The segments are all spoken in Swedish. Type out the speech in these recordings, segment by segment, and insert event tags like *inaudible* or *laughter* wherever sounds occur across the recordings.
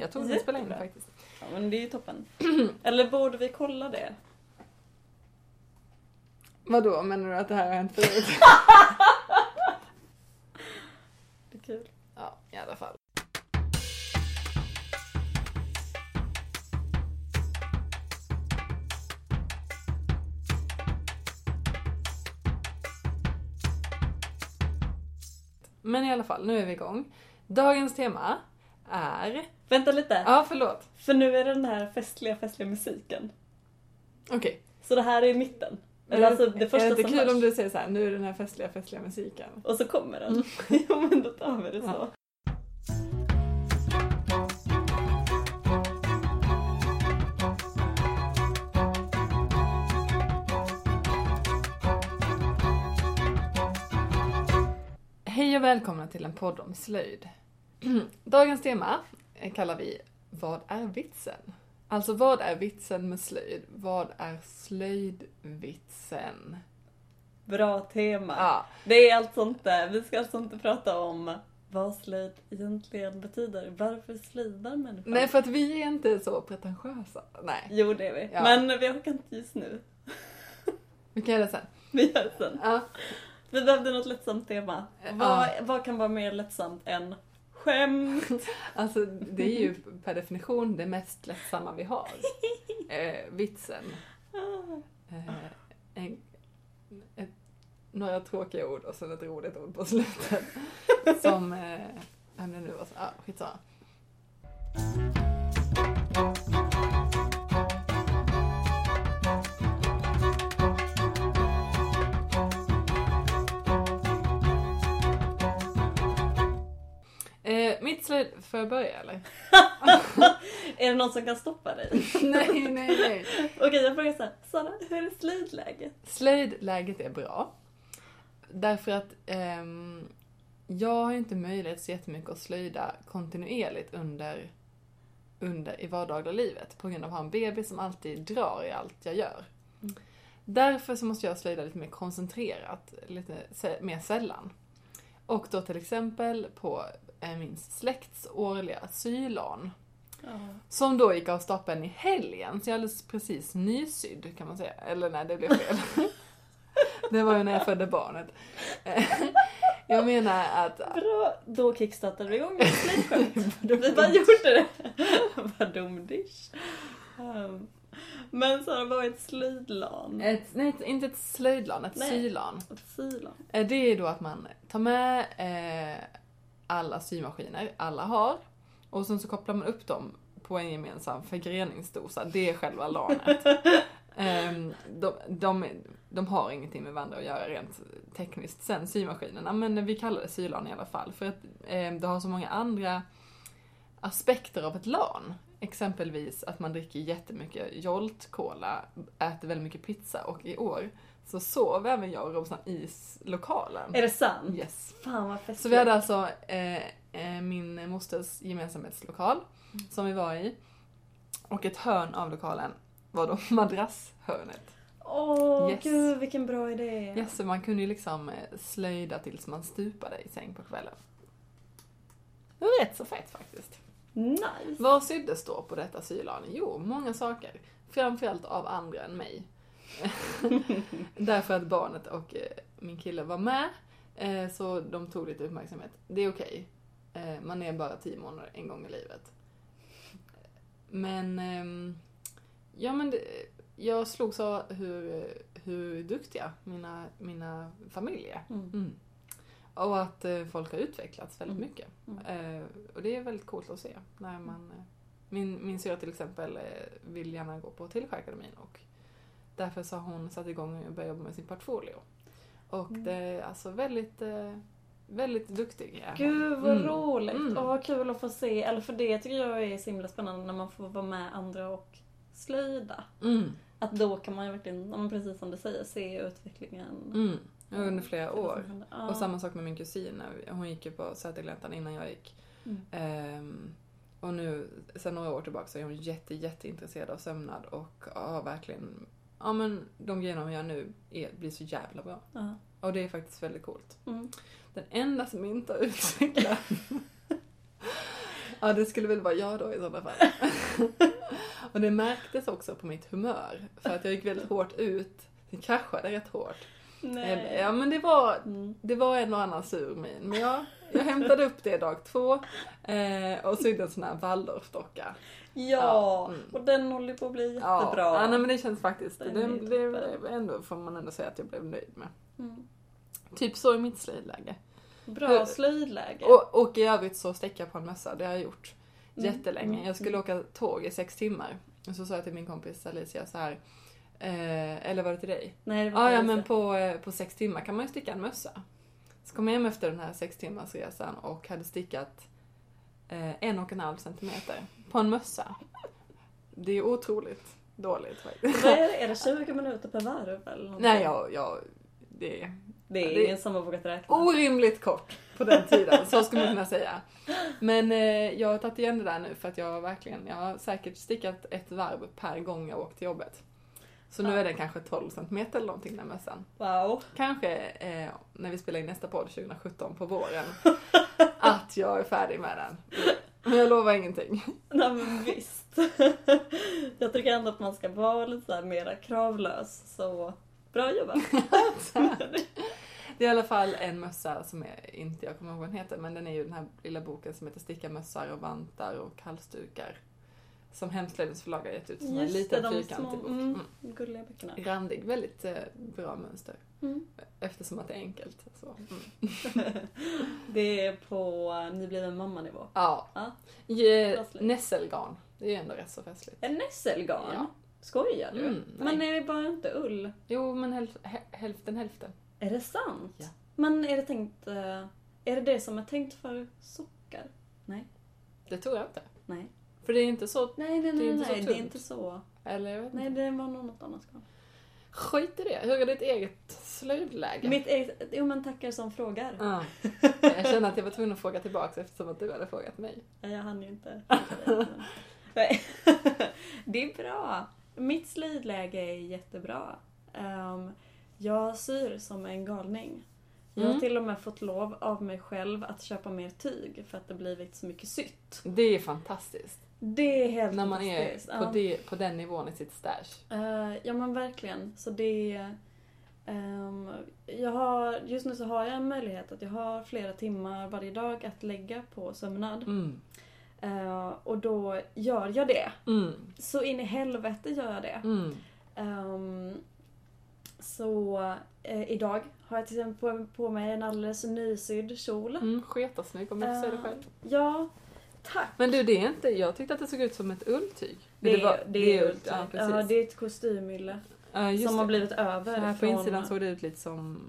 Jag tror det spelar in Jättebra. faktiskt. Ja, men det är ju toppen. *clears throat* Eller borde vi kolla det? Vadå, menar du att det här har hänt förut? *laughs* Det är kul. ja, i alla fall. Men i alla fall, nu är vi igång. Dagens tema är... Vänta lite. Ja, förlåt. För nu är det den här festliga, festliga musiken. Okej. Så det här är i mitten. Eller alltså det första är det som inte kul hörs. om du säger så här, nu är den här festliga, festliga musiken. Och så kommer den. *laughs* ja men då tar vi det så. Ja. Hej och välkomna till en podd om slöjd. *clears throat* Dagens tema kallar vi Vad är vitsen? Alltså vad är vitsen med slöjd? Vad är slöjdvitsen? Bra tema. Ja, Det är alltså inte, vi ska alltså inte prata om vad slöjd egentligen betyder. Varför slöjdar människan? nej för att vi är inte så pretentiösa. Nej, Jo det är vi. Ja. Men vi orkar inte just nu. *laughs* vi kan göra det sen. Vi gör det sen. Ja. Vi behövde något lättsamt tema. Ja. Vad, vad kan vara mer lättsamt än skämt? *laughs* Alltså det är ju per definition det mest lättsamma vi har. *laughs* Eh, vitsen. Eh, en, ett, några tråkiga ord och sen ett roligt ord på slutet. *laughs* Som, eh, vem det nu var, ah, skitsamma. Slöjd, får jag börja eller? *laughs* är det någon som kan stoppa dig? *laughs* nej, nej, nej. Okej jag frågar såhär, Sara hur är slöjdläget? Slöjdläget är bra. Därför att ehm, jag har inte möjlighet så jättemycket att slöjda kontinuerligt under, under i vardagliga livet på grund av att ha en bebis som alltid drar i allt jag gör. Mm. Därför så måste jag slöjda lite mer koncentrerat, lite mer sällan. Och då till exempel på min släkts årliga sylan. Som då gick av stapeln i helgen, så jag är alldeles precis nysydd kan man säga. Eller nej, det blev fel. *laughs* det var ju när jag födde barnet. jag menar att... Bra, då kickstartade vi igång med slöjdskämt. *laughs* Vi bara gjorde det. *laughs* Vad dumdish. Um, men Sara, vad är ett slöjdlan? Ett, nej, inte ett slöjdlan, ett Nej. sylan. Ett sylan? Eh, Det är då att man tar med eh, alla symaskiner alla har och sen så kopplar man upp dem på en gemensam förgreningsdosa. Det är själva lanet. *laughs* Ehm, de, de, de har ingenting med varandra att göra rent tekniskt sen, symaskinerna, men vi kallar det sylan i alla fall för att eh, det har så många andra aspekter av ett LAN. Exempelvis att man dricker jättemycket Jolt Cola, äter väldigt mycket pizza och i år så sov även jag och Robson i lokalen. Är det sant? Yes. Fan vad festligt. Så vi hade alltså eh, eh, min mosters gemensamhetslokal Mm. som vi var i. Och ett hörn av lokalen var då *laughs* madrasshörnet. Åh Yes. gud vilken bra idé. Yes, så man kunde ju liksom eh, slöjda tills man stupade i säng på kvällen. Det var rätt så fett faktiskt. Nice. Vad syddes då på detta sylan? Jo, många saker. Framförallt av andra än mig. *laughs* Därför att barnet och eh, min kille var med, eh, så de tog lite uppmärksamhet. Det är okej. Eh, Man är bara tio månader en gång i livet. Men, ehm, ja men det, jag slogs av hur, hur duktiga mina, mina familjer är. Mm. Mm. Och att folk har utvecklats väldigt Mm. mycket. Mm. Och det är väldigt coolt att se. När man, min min syrra till exempel vill gärna gå på Tillsjöakademin och därför så har hon satt igång och börjat jobba med sin portfolio. Och Mm. det är alltså väldigt, eh, väldigt duktig är. Gud vad Mm. roligt. Mm. Och vad kul att få se. Eller för det tycker jag är så himla spännande när man får vara med andra och slöjda. Mm. Att då kan man ju verkligen, precis som du säger, se utvecklingen. Mm. Under flera år. Ja. Och samma sak med min kusin. Hon gick ju på Sätergläntan innan jag gick. Ehm, och nu, sen några år tillbaka, så är hon jätte, jätteintresserad av sömnad och har verkligen, ja men de grejerna hon gör nu är, blir så jävla bra. Ja. Och det är faktiskt väldigt coolt. Mm. Den enda som inte har utvecklat *laughs* Ja, det skulle väl vara jag då i sådana fall. *laughs* och det märktes också på mitt humör. För att jag gick väldigt hårt ut. Det kraschade rätt hårt. Nej. Ja, men det var, Mm. det var en och annan sur min. Men jag, jag hämtade upp det dag två. Eh, och sydde en sån här Waldorfdocka. Ja, mm. och den håller på att bli jättebra. ja nej, men det känns faktiskt, Den det, toppen. det ändå, får man ändå säga att jag blev nöjd med. Mm. Typ så i mitt slöjdläge. Bra slöjdläge. Och, och i övrigt så stäcka på en mössa, det har jag gjort Mm, jättelänge. mm, Jag skulle mm. åka tåg i sex timmar. Och så sa jag till min kompis Alicia så här. Eh, eller var det till dig? Nej, det var Ja, ja men på, eh, på sex timmar kan man ju sticka en mössa. Så kom jag hem efter den här sex timmars resan och hade stickat en och en halv centimeter på en mössa. Det är otroligt dåligt faktiskt. Vad är det? Är det 20 minuter per varv eller någonting? Nej, jag, jag, det är Det är det- ingen som har vågat räkna. orimligt kort på den tiden, så skulle man kunna säga. Men eh, jag har tagit igen det där nu för att jag verkligen, jag har säkert stickat ett varv per gång jag åkt till jobbet. Så nu är det kanske 12 centimeter eller någonting den mössan. Wow. Kanske eh, när vi spelar in nästa podd 2017 på våren, *laughs* att jag är färdig med den. Men jag lovar ingenting. Nej men visst. Jag tycker ändå att man ska vara lite så här mera kravlös. Så bra jobbat. *laughs* Det är i alla fall en mössa som är, inte jag kommer ihåg vad den heter, men den är ju den här lilla boken som heter Sticka mössar och vantar och halsdukar. Som Hemslöjdens förlag har gett ut som en Just det, liten de fyrkantig små bok. mm, Mm. gulliga böckerna. Randig, väldigt eh, bra mönster. Mm. Eftersom att det är enkelt. Så. Mm. *laughs* Det är på nybliven mamma-nivå. Ja. Ja. Festligt. Nässelgarn, det är ju ändå rätt så festligt. En nässelgarn? Ja. Skojar du? Mm, nej. men är det bara inte ull? Jo, men hälf, hä- hälften hälften. Är det sant? Ja. Men är det tänkt... eh, Är det det som är tänkt för sockar? Det tror jag inte. Nej. För det är inte så, Nej, nej, Det är nej, inte så nej. Det är inte så. eller jag vet Nej, inte. det var nog något annat garn. Skit i det. Hur är ditt eget slöjdläge? Mitt eget... Jo men tackar som frågar. Ja. *laughs* Jag känner att jag var tvungen att fråga tillbaka eftersom att du hade frågat mig. Nej, Jag hann ju inte. *laughs* Nej. *laughs* Det är bra. Mitt slöjdläge är jättebra. Ehm, jag syr som en galning. Jag har Mm. till och med fått lov av mig själv att köpa mer tyg för att det blivit så mycket sytt. Det är fantastiskt. Det är helt När man är på, Ja. det, på den nivån i sitt stash. Eh, ja men verkligen. Så det ehm, jag har, just nu så har jag en möjlighet att jag har flera timmar varje dag att lägga på sömnad. Mm. Eh, och då gör jag det. Mm. Så in i helvete gör jag det. Mm. Ehm, så eh, idag har jag till exempel på, på mig en alldeles nysydd kjol. Mm. Sketarsnygg om jag får säga det Eh, själv. Ja, tack. Men du, det är inte, jag tyckte att det såg ut som ett ulltyg. Det, är, var- det, är, ull, Ja, precis. ja, det är ett kostymylle just som det. har blivit över. Så här på från- insidan såg det ut lite som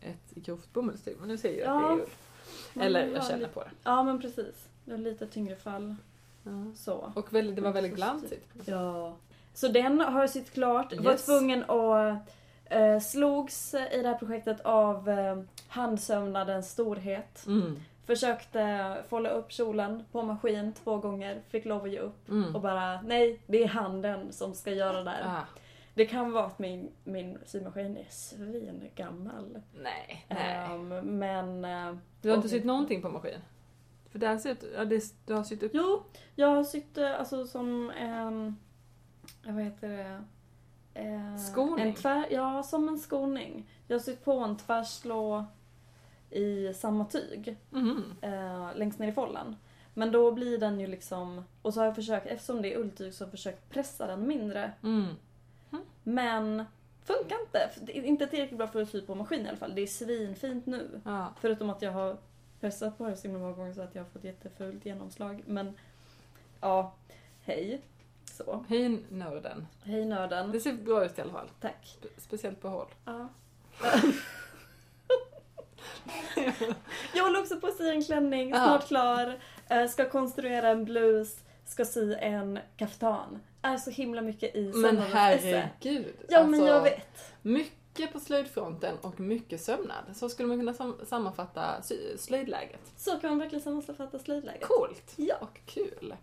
ett grovt bomullstyg. Men nu ser jag Ja. att det är ull. Eller det jag var känner lite- på det. Ja men precis. Det var lite tyngre fall. Ja. Så. Och väldigt, det var väldigt glansigt. Ja. Så den har jag sytt klart. Var Yes. tvungen att eh, slogs i det här projektet av eh, handsömnadens storhet. Mm. Försökte fålla upp kjolen på maskin två gånger, fick lov att ge upp. Mm. Och bara, nej, det är handen som ska göra det här. Ah, Det kan vara att min, min symaskin är svingammal. nej, nej. Ehm, men... eh, Du har inte sytt någonting på maskin? För där ser ut, ja, det, du har sytt upp... Jo, jag har sytt eh, alltså som en... Vad heter det? Eh, Skoning? En tvär, ja, som en skoning. Jag har sytt på en tvärslå i samma tyg Mhm. eh, längst ner i follen. Men då blir den ju liksom... Och så har jag försökt, eftersom det är ulltyg, så har jag försökt pressa den mindre. Mm. Men funkar inte. Det är inte tillräckligt bra för att sy på maskin i alla fall. Det är svinfint nu. Ja. Förutom att jag har pressat på det så himla många gånger så att jag har fått jättefult genomslag. Men ja, hej. Så. Hej nörden. Hej nörden. Det ser bra ut i alla fall. Tack. Spe- Speciellt på håll. Ja. *laughs* jag håller också på att sy en klänning, Ja. snart klar. Eh, Ska konstruera en blus, ska sy en kaftan. Är så himla mycket i Men herregud. Ja men alltså, jag vet. Mycket på slöjdfronten och mycket sömnad. Så skulle man kunna sam- sammanfatta slöjdläget. Så kan man verkligen sammanfatta slöjdläget. Coolt! Ja. Och kul.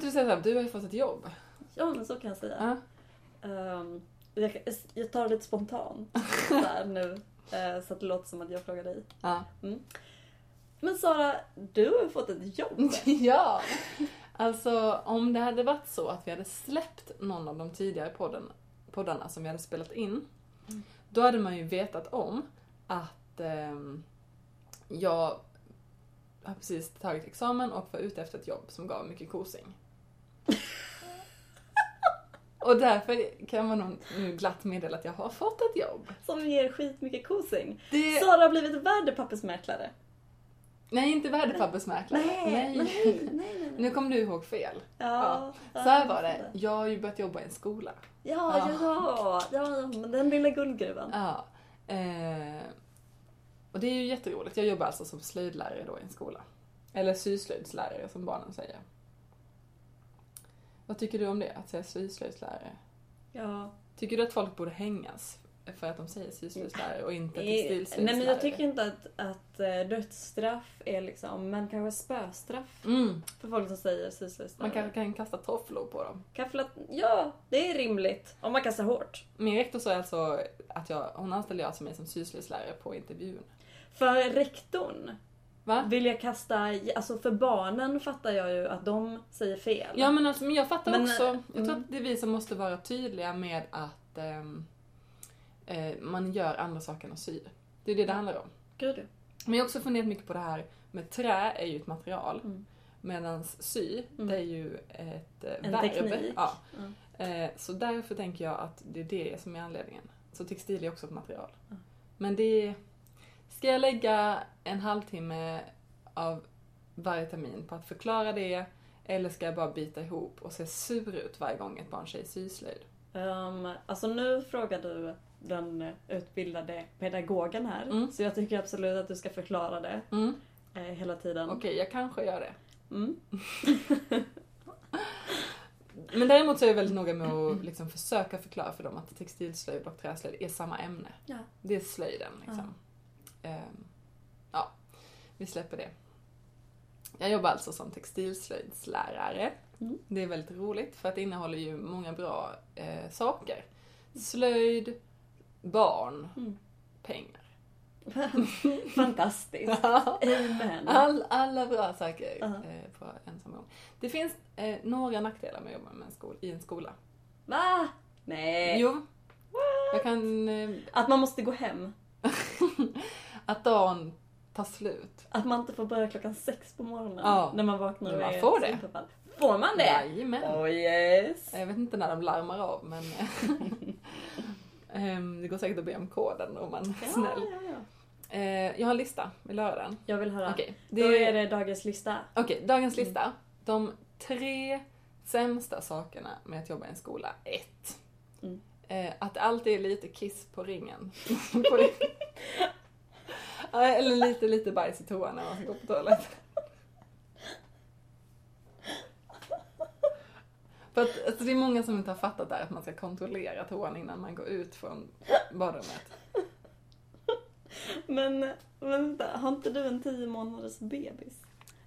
Inte du säga såhär, du har ju fått ett jobb? Ja, men så kan jag säga. Ehm, jag, jag tar det lite spontant *laughs* där nu. eh, så att det låter som att jag frågar dig. Ja. Men Sara, du har ju fått ett jobb. *laughs* ja. Alltså om det hade varit så att vi hade släppt någon av de tidigare podden, poddarna som vi hade spelat in. Mm. Då hade man ju vetat om att ehm, jag har precis tagit examen och var ute efter ett jobb som gav mycket kosing. Och därför kan man nog nu glatt meddela att jag har fått ett jobb. Som ger skitmycket kosing. Det... Sara har blivit värdepappersmäklare. Nej, inte värdepappersmäklare. nej, nej, nej. Nu kom du ihåg fel. Ja, Så här var det, jag har ju börjat jobba i en skola. Ja, Ja. ja, ja, men den lilla guldgruvan. Ja. Eh, och det är ju jätteroligt. Jag jobbar alltså som slöjdlärare då i en skola. Eller syslöjdslärare som barnen säger. Vad tycker du om det, att säga syslöjdslärare? Ja. Tycker du att folk borde hängas för att de säger syslöjdslärare och inte Eh, textilslöjdslärare? Nej men jag tycker inte att, att eh, dödsstraff är liksom, men kanske spöstraff Mm, för folk som säger syslöjdslärare. man kanske kan kasta tofflor på dem. Att, ja, det är rimligt. Om man kastar hårt. Min rektor sa alltså att jag, hon anställde jag som mig som syslöjdslärare på intervjun. För rektorn Va? vill jag kasta, alltså för barnen fattar jag ju att de säger fel. Ja men alltså, men jag fattar Men, också. eh, Jag tror mm. att det är vi som måste vara tydliga med att ehm, eh, man gör andra saker än att sy. Det är det det handlar om. Gud. Men jag har också funderat mycket på det här med trä är ju ett material. Mm. Medan sy, Mm. det är ju ett eh, En verb. teknik. Ja. Mm. Eh, så därför tänker jag att det är det som är anledningen. Så textil är också ett material. Men det... Ska jag lägga en halvtimme av varje termin på att förklara det? Eller ska jag bara bita ihop och se sur ut varje gång ett barn säger syslöjd? Um, alltså nu frågar du den utbildade pedagogen här. Mm. Så jag tycker absolut att du ska förklara det Mm. eh, hela tiden. Okej, jag kanske gör det. Mm. *laughs* Men däremot så är jag väldigt noga med att liksom försöka förklara för dem att textilslöjd och träslöjd är samma ämne. Ja. Det är slöjden liksom. Ehm, ja, vi släpper det. Jag jobbar alltså som textilslöjdslärare. Mm. Det är väldigt roligt för att det innehåller ju många bra eh, saker. Slöjd, barn, Mm. pengar. *laughs* Fantastiskt. *laughs* All, alla bra saker Ja. eh, på en samma gång. Det finns eh, några nackdelar med att jobba med en skol, i en skola. Va? Nej. Jo, jag kan... Eh, Att man måste gå hem. *laughs* att dagen tar slut. Att man inte får börja klockan sex på morgonen Ja. när man vaknar Men man får det. superfall. Får man det? Jajamän. Oh yes. Jag vet inte när de larmar av men *laughs* Ehm, det går säkert att be om koden om man är Ja, snäll. ja. Eh, jag har en lista, vill du höra den? Jag vill höra. Då det är det dagens lista. Okej, dagens lista. De tre sämsta sakerna med att jobba i en skola. Ett. Mm. Eh, att det alltid är lite kiss på ringen. *laughs* *laughs* Eller lite, lite bajs i toan när man ska gå på toaletten. För att alltså, det är många som inte har fattat där att man ska kontrollera toan innan man går ut från badrummet. Men, vänta, har inte du en tio månaders bebis?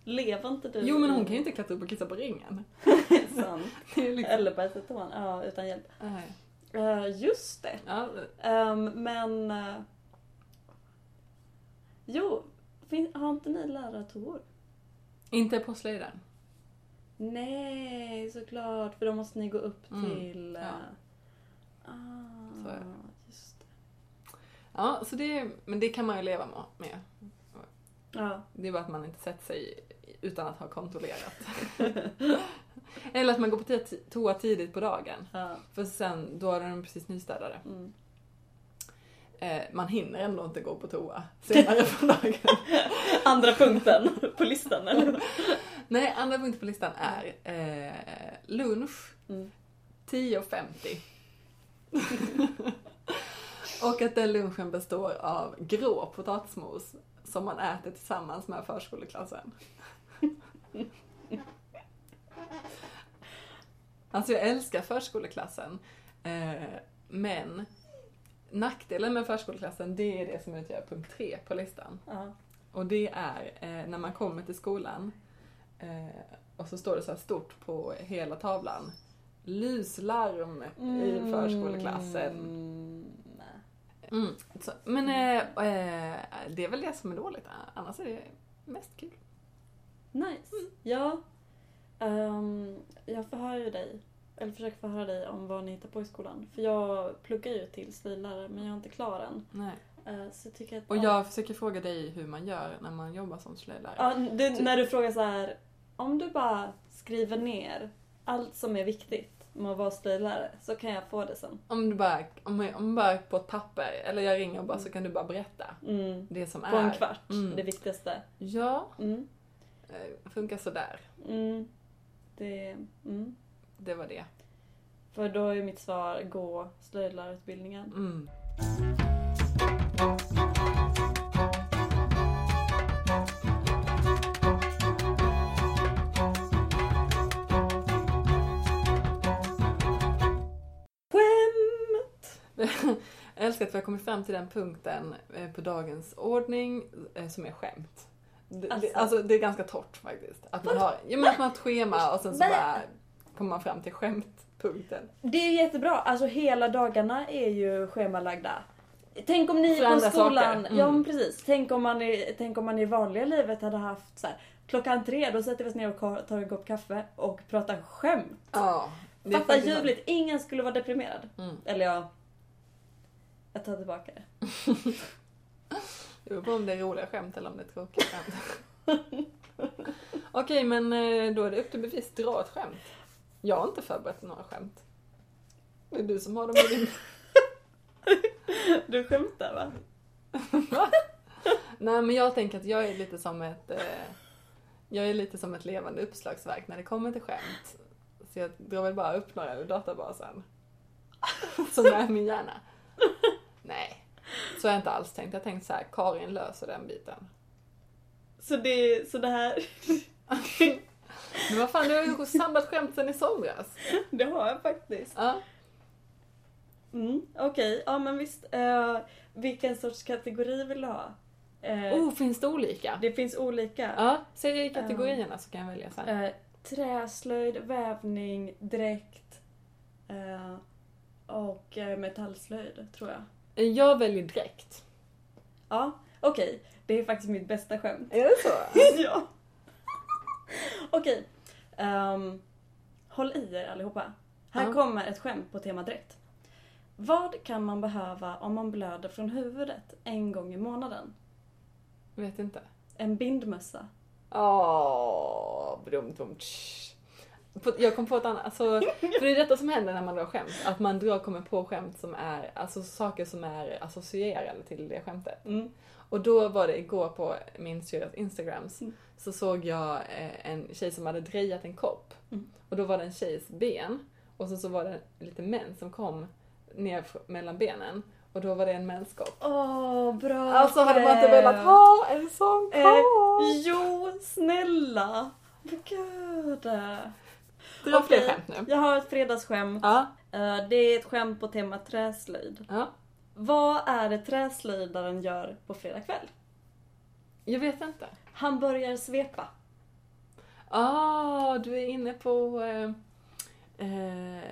Lever inte du? Jo men hon kan ju inte klättra upp och kissa på ringen. *laughs* Sant. Det liksom... Eller bajsa toan, ja utan hjälp. Nej. Uh, just det. Ja, Ehm, men... eh, jo, fin- har inte ni lärartoor? inte på slöjden. Nej, såklart. För då måste ni gå upp Mm, till... eh, ja. Ah, Så är just det. Ja, så det, men det kan man ju leva med. Ja. Det är bara att man inte sätter sig utan att ha kontrollerat. *laughs* Eller att man går på ti- toa tidigt på dagen. ja. För sen, då är de precis nystädade. Mm. Eh, man hinner ändå inte gå på toa senare på dagen. *laughs* Andra punkten på listan, eller? Nej, andra punkten på listan är eh, lunch Mm. 10.50. *laughs* Och att den lunchen består av grå potatismos som man äter tillsammans med förskoleklassen. Alltså jag älskar förskoleklassen. Eh, men nackdelen med förskoleklassen det är det som utgör punkt tre på listan. Ja. Och det är eh, när man kommer till skolan eh, och så står det så här stort på hela tavlan. Lyslarm i förskoleklassen. Mm. Mm. Så, men eh, eh, det är väl det som är dåligt. Annars är det mest kul. Nice. Ja. Ehm, jag förhör ju dig, eller försöker förhöra dig om vad ni hittar på i skolan. För jag pluggar ju till stilare men jag är inte klar än. Nej. Eh, så jag tycker att... Och jag försöker fråga dig hur man gör när man jobbar som slöjdlärare. Ja, du, när du frågar så här, om du bara skriver ner allt som är viktigt med att vara stilare så kan jag få det sen. Om du bara, om, jag- om bara på ett papper, eller jag ringer och bara så kan du bara berätta Mm. det som På är. en kvart, Mm. det viktigaste. Ja, Mm. eh, funkar sådär. Mm. Det, mm. Det var det. För då är mitt svar gå slöjdlärarutbildningen. Mm. *laughs* Jag älskar att vi har kommit fram till den punkten eh, på dagens ordning eh, som är skämt. Alltså. alltså det är ganska torrt faktiskt. Att man har, ja, men att man har ett schema och sen så bara kommer man fram till skämtpunkten. Det är ju jättebra, alltså hela dagarna är ju schemalagda. Tänk om ni För på skolan. Mm. ja men precis. Tänk om, man i, tänk om man i vanliga livet hade haft så här, klockan tre, då sätter vi oss ner och tar en kopp kaffe och pratar skämt. Ja. Fatta ljuvligt, ingen skulle vara deprimerad. Mm. Eller ja, jag tar tillbaka det. *laughs* Det beror på om det är roliga skämt eller om det är tråkiga skämt. *laughs* Okej, men eh, då är det upp till bevis. Dra ett skämt. Jag har inte förberett några skämt. Det är du som har dem i din... *laughs* Du skämtar *laughs* va? Nej, men jag tänker att jag är lite som ett... Eh, jag är lite som ett levande uppslagsverk när det kommer till skämt. Så jag drar väl bara upp några ur databasen. *laughs* Som är min hjärna. Nej, så har jag inte alls tänkt. Jag har tänkt så här, Karin löser den biten. Så det, så det här, Men vad fan, du har ju samlat skämt sen i somras. det har jag faktiskt. Ja. Mm, Okej, ja men visst. Eh, vilken sorts kategori vill du ha? Eh, Oh, finns det olika? Det finns olika. Ja, säg kategorierna så kan jag välja sen. Eh, träslöjd, vävning, dräkt eh, och eh, metallslöjd tror jag. Jag väljer direkt. Ja, okej. Det är faktiskt mitt bästa skämt. Är det så? *laughs* ja. *laughs* Okej. ehm, håll i er allihopa. Här Ja. kommer ett skämt på tema dräkt. Vad kan man behöva om man blöder från huvudet en gång i månaden? Vet inte. En bindmössa. Åh, brum, brum, tsch. Jag kom på ett annat, alltså, för det är detta som händer när man drar skämt. Att man drar, kommer på skämt som är, alltså saker som är associerade till det skämtet. Mm. Och då var det igår på min syrras instagrams Mm. Så såg jag eh, en tjej som hade drejat en kopp. Mm. Och då var det en tjejs ben och så, så var det lite män som kom ner mellan benen. Och då var det en menskopp. Åh, bra Alltså hade man inte velat ha en sån Eh, kopp? jo, snälla. Men gud. Dra fler Okej, skämt nu. Jag har ett fredagsskämt. Ja, Eh, Det är ett skämt på tema träslöjd. ja. Vad är det träslöjdaren gör på fredag kväll? Jag vet inte. Han börjar svepa. Ah, du är inne på eh, eh,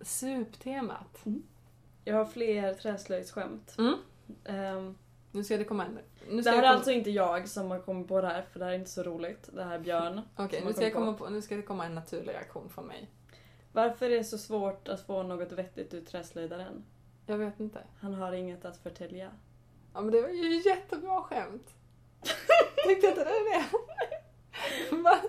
suptemat. Jag har fler träslöjdsskämt. Mm. Ehm, Nu ska det komma en... Nu det här är alltså inte jag som har kommit på det här, för det här är inte så roligt. Det här är Björn. Okej, som nu, ska på, nu ska det komma en naturlig reaktion från mig. Varför är det så svårt att få något vettigt ur träslöjdaren? Jag vet inte. Han har inget att förtälja. Ja men det var ju jättebra skämt. *laughs* Tyckte inte du det? Va?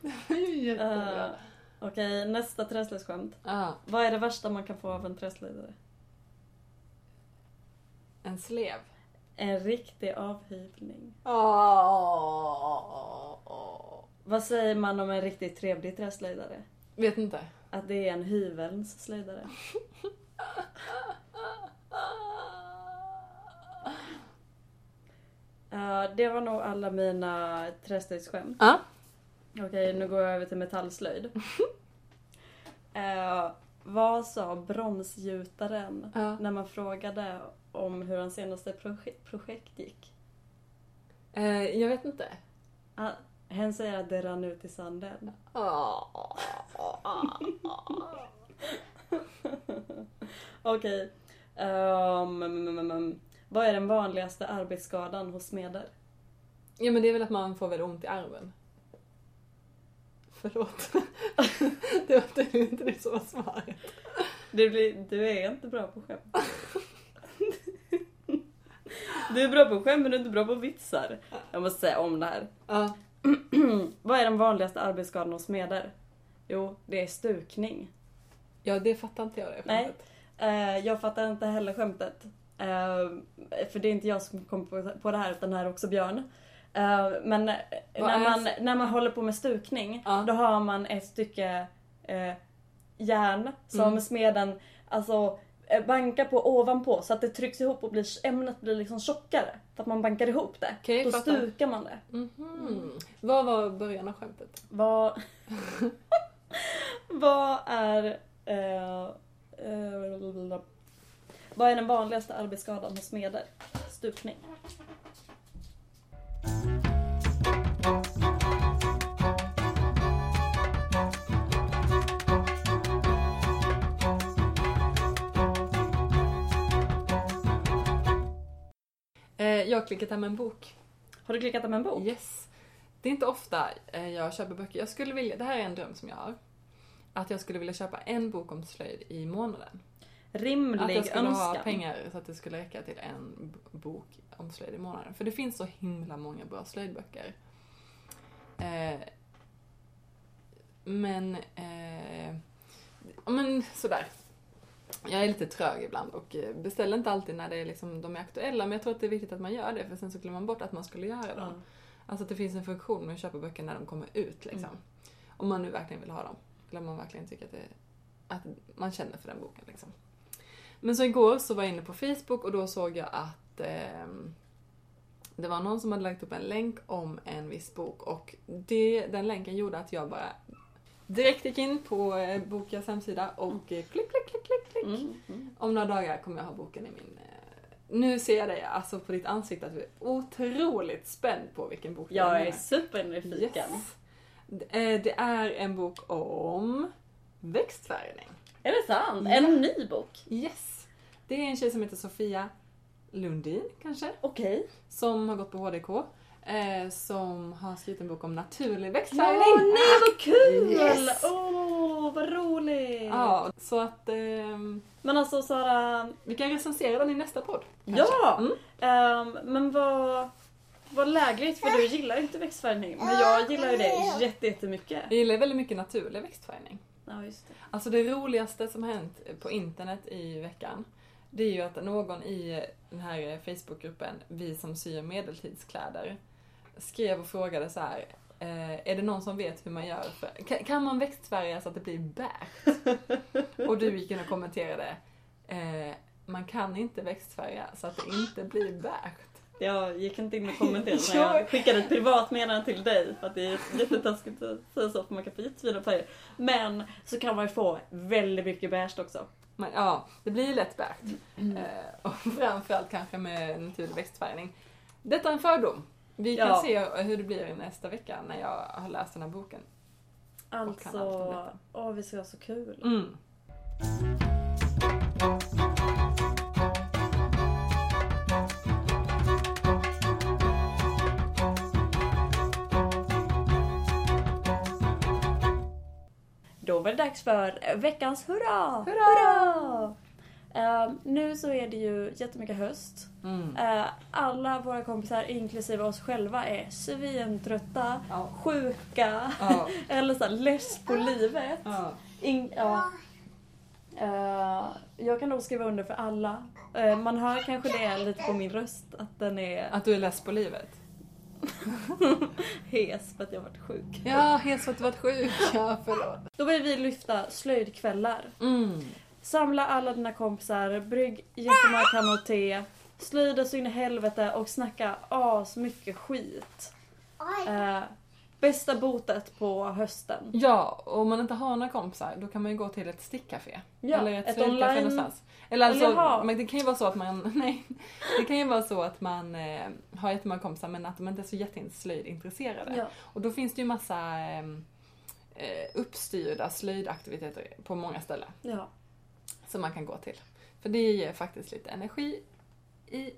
Det var ju jättebra. Uh, Okej, nästa träslöjdsskämt. Ja, Vad är det värsta man kan få av en träslöjdare? en slev. En riktig avhyvling. Åh. Vad säger man om en riktigt trevlig träslöjdare? Vet inte. Att det är en hyvelns slöjdare. *laughs* Det var nog alla mina träslöjdsskämt. Ja. Okej, nu går jag över till metallslöjd. *laughs* Eh, vad sa bromsgjutaren Ja. när man frågade om hur hans senaste proje- projekt gick? Eh, jag vet inte. Ah, Hen säger att det rann ut i sanden. *laughs* Okej. Ehm, mm, mm, mm. Vad är den vanligaste arbetsskadan hos smeder? Ja men det är väl att man får väl ont i armen. Förlåt. *laughs* det var inte, det som var svaret. Det blir, du är inte bra på skämt. Du är bra på skämt men du är inte bra på vitsar. Jag måste säga om det här. Ja. *clears throat* Vad är den vanligaste arbetsskadan hos smeder? Jo, det är stukning. ja, det fattar inte jag det Nej. skämtet. Eh, jag fattar inte heller skämtet. Eh, för det är inte jag som kom på, på det här utan det här är också Björn. Eh, men när är man, när man håller på med stukning Ja. då har man ett stycke eh, järn som Mm. smeden alltså, bankar på ovanpå så att det trycks ihop och blir, ämnet blir liksom tjockare. För att man bankar ihop det. Okej, då fattar. stukar man det. Mhm. Vad var början av skämtet? Vad, *laughs* vad är... Eh, eh, vad är den vanligaste arbetsskadan hos smeder? Stukning. Eh, jag har klickat hem en bok. Har du klickat hem en bok? Yes. Det är inte ofta eh, jag köper böcker. Jag skulle vilja, det här är en dröm som jag har. Att jag skulle vilja köpa en bok om slöjd i månaden. Att Rimlig jag skulle ha önskan. pengar så att det skulle räcka till en bok om slöjd i månaden. För det finns så himla många bra slöjdböcker. Eh, men, eh, men sådär. Jag är lite trög ibland och beställer inte alltid när det är liksom, de är aktuella. Men jag tror att det är viktigt att man gör det för sen så glömmer man bort att man skulle göra dem. Ja. Alltså att det finns en funktion med att köpa böcker när de kommer ut liksom. Mm. Om man nu verkligen vill ha dem. Eller om man verkligen tycker att, det, att man känner för den boken liksom. Men så igår så var jag inne på Facebook och då såg jag att ehm, det var någon som hade lagt upp en länk om en viss bok och det, den länken gjorde att jag bara direkt gick in på eh, Bokas hemsida och eh, klick, klick, klick, klick, klick. Mm, mm. Om några dagar kommer jag ha boken i min... eh, Nu ser jag dig alltså på ditt ansikte att du är otroligt spänd på vilken bok det Jag är supernyfiken. Yes. Det eh, det är en bok om växtfärgning. Är det sant? Ja. En ny bok? Yes. Det är en tjej som heter Sofia Lundin, kanske, Okej. som har gått på HDK. Eh, som har skrivit en bok om naturlig Åh växtfärgning. nej vad kul! Yes. Åh vad roligt! Ja, så att ehm, Men alltså Sara, vi kan recensera den i nästa podd. kanske. Ja! Mm. Ehm, men vad, vad lägligt för du gillar ju inte växtfärgning. Men jag gillar ju det jätte- jättemycket. Jag gillar väldigt mycket naturlig växtfärgning. Ja just det. Alltså det roligaste som har hänt på internet i veckan, det är ju att någon i den här Facebookgruppen, Vi som syr medeltidskläder, skrev och frågade så här. Eh, är det någon som vet hur man gör för... Kan, man växtfärga så att det blir beige? *laughs* och du gick in och kommenterade. Eh, man kan inte växtfärga så att det inte blir beige. Jag gick inte in och kommenterade *laughs* när Ja. jag skickade ett privat meddelande till dig för att det är jättetaskigt att säga så för man kan få jättefina färger. Men så kan man ju få väldigt mycket beige också. Men, ja, det blir lätt beige. Eh, och framförallt kanske med naturlig växtfärgning. Detta är en fördom. Vi kan Ja. se hur det blir nästa vecka när jag har läst den här boken. Alltså, åh vi ska ha så kul. Mm. Var det dags för veckans hurra! Hurra! Ehm, nu så är det ju jättemycket höst. Mm. Eh, alla våra kompisar, inklusive oss själva, är svintrötta, Ja. sjuka Ja. *laughs* eller så less på livet. Ja. In, ja. Eh, jag kan nog skriva under för alla. Man hör kanske det lite på min röst, att den är Att du är less på livet. *laughs* hes för att jag varit sjuk. Ja, helt för att du varit sjuk. Ja, förlåt. Då vill vi lyfta slöjdkvällar. Mm. Samla alla dina kompisar, brygg jättemånga kannor te, slöjda så in i helvete och snacka as mycket skit. Eh, Bästa botet på hösten. Ja, och om man inte har några kompisar då kan man ju gå till ett stickcafé. Ja, eller ett, ett online- någonstans. Eller alltså, Eller men det kan ju vara så att man, *laughs* nej, det kan ju vara så att man eh, har jättemånga kompisar men att de inte är så jätteslöjdintresserade. Ja. Och då finns det ju massa ehm, eh, uppstyrda slöjdaktiviteter på många ställen ja. som man kan gå till. För det ger faktiskt lite energi i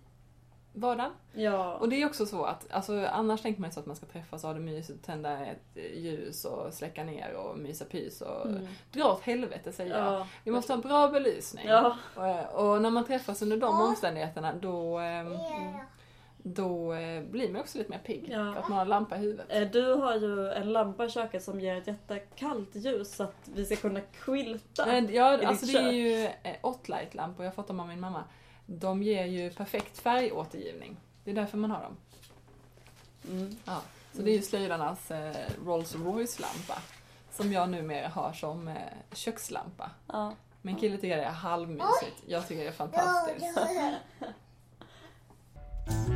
vardagen. Ja. Och det är också så att, alltså, annars tänker man ju så att man ska träffas och ha det mysigt, tända ett eh, ljus och släcka ner och mysa pys och Mm. dra åt helvete säger jag. Ja. Vi måste ha bra belysning. Ja. Och, och när man träffas under de omständigheterna då, ehm, då eh, blir man också lite mer pigg. Ja. För att man har lampa i huvudet. Eh, Du har ju en lampa i köket som ger ett jättekallt ljus så att vi ska kunna quilta. Men Ja, alltså det är ju eh, Otlight-lampor, jag har fått dem av min mamma. De ger ju perfekt färgåtergivning. Det är därför man har dem. Mm. Ja. Så det är ju slöjdarnas eh, Rolls Royce-lampa. Som jag numera har som eh, kökslampa. Ja. Min kille tycker det är halvmysigt. Jag tycker det är fantastiskt. *laughs*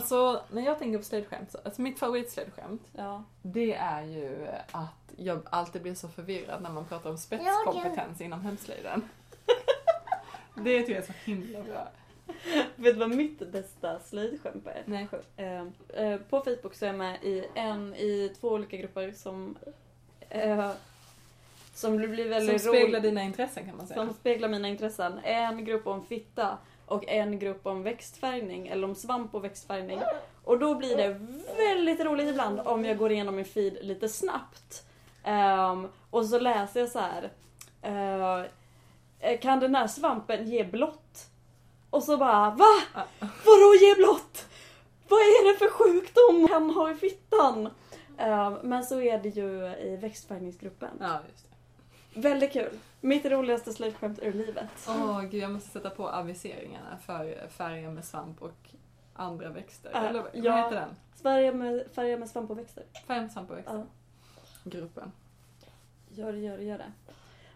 Alltså, när jag tänker på slöjdskämt, så, alltså mitt favoritslöjdskämt, Ja. det är ju att jag alltid blir så förvirrad när man pratar om spetskompetens inom hemslöjden. *laughs* Det tycker jag är så himla bra. Vet du vad mitt bästa slöjdskämt är? Nej. Eh, eh, på Facebook så är jag med i en, i två olika grupper som eh, som blir Som väldigt speglar rolig- dina intressen kan man säga. Som speglar mina intressen. En grupp om fitta och en grupp om växtfärgning, eller om svamp och växtfärgning. Och då blir det väldigt roligt ibland om jag går igenom min feed lite snabbt. Ehm, och så läser jag så här. eh, kan den här svampen ge blått? Och så bara VA? Vadå ge blått? Vad är det för sjukdom han har i fittan? Ehm, men så är det ju i växtfärgningsgruppen. Ja, just det. Väldigt kul. Mitt roligaste slöjdskämt ur livet. Åh gud, jag måste sätta på aviseringarna för färger med svamp och andra växter. Äh, Eller vad ja. heter den? Sverige med, färger med svamp och växter. Färger med svamp och växter. Ja, Gruppen. gör det, gör det, gör det.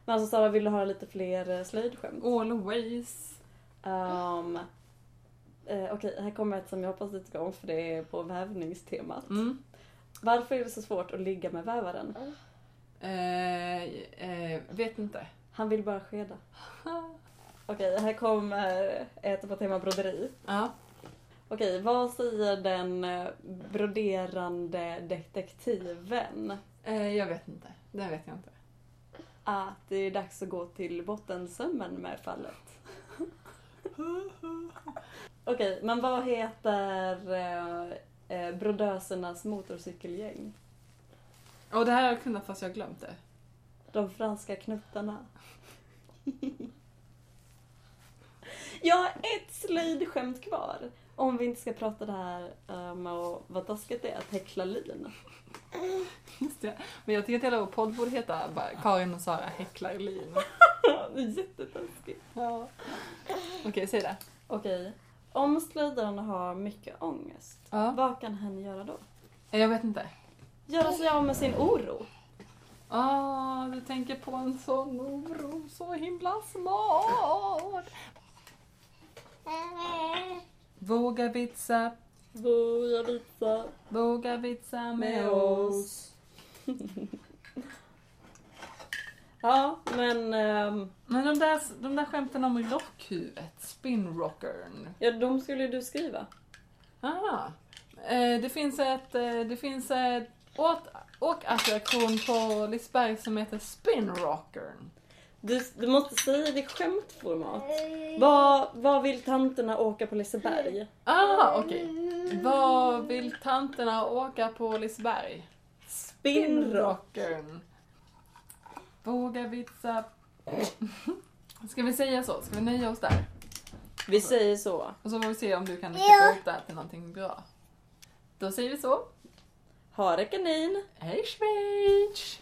Men alltså Sara, vill du höra lite fler eh, slöjdskämt? Always. Um, eh, Okej, här kommer ett som jag hoppas du tycker om för det är på vävningstemat. Mm. Varför är det så svårt att ligga med vävaren? Eh, eh, vet inte. Han vill bara skeda. *laughs* Okej, här kommer ett på tema broderi. Ja. Okej, vad säger den eh, broderande detektiven? Eh, jag vet inte. Det vet jag inte. Att det är dags att gå till bottensömmen med fallet. *laughs* Okej, men vad heter eh, eh, brodösernas motorcykelgäng? Och det här har jag kunnat fast jag har glömt det. De franska knuttarna. *laughs* Jag har ett slöjdskämt kvar. Om vi inte ska prata det här eh, med att, vad taskigt det är att häckla lin. Just det. Men jag tycker att hela vår podd borde heta bara Karin och Sara häcklar lin. *laughs* Det är Jättetaskigt. Ja. Okej, säg det. Okej. Om slöjdaren har mycket ångest, Ja. vad kan hen göra då? Jag vet inte. Göra sig av med sin oro. Ah, du tänker på en sån oro, så himla smart. Våga vitsa, Våga visa våga vitsa med oss. *laughs* ja, men ehm, Men de där, de där skämten om rockhuvudet, spinrockern. ja, de skulle du skriva. Ah. Eh, det finns ett, eh, det finns ett åt, åkattraktion på Liseberg som heter spinrockern. Du, du måste säga det i skämtformat. Vad, vad vill tanterna åka på Liseberg? Ah, okej. Vad vill tanterna åka på Liseberg? Spinrockern. Våga vitsa. Ska vi säga så? Ska vi nöja oss där? Vi säger så. Och så får vi se om du kan klippa upp det här till någonting bra. Då säger vi så. Ha det kanin! Hej Schweiz!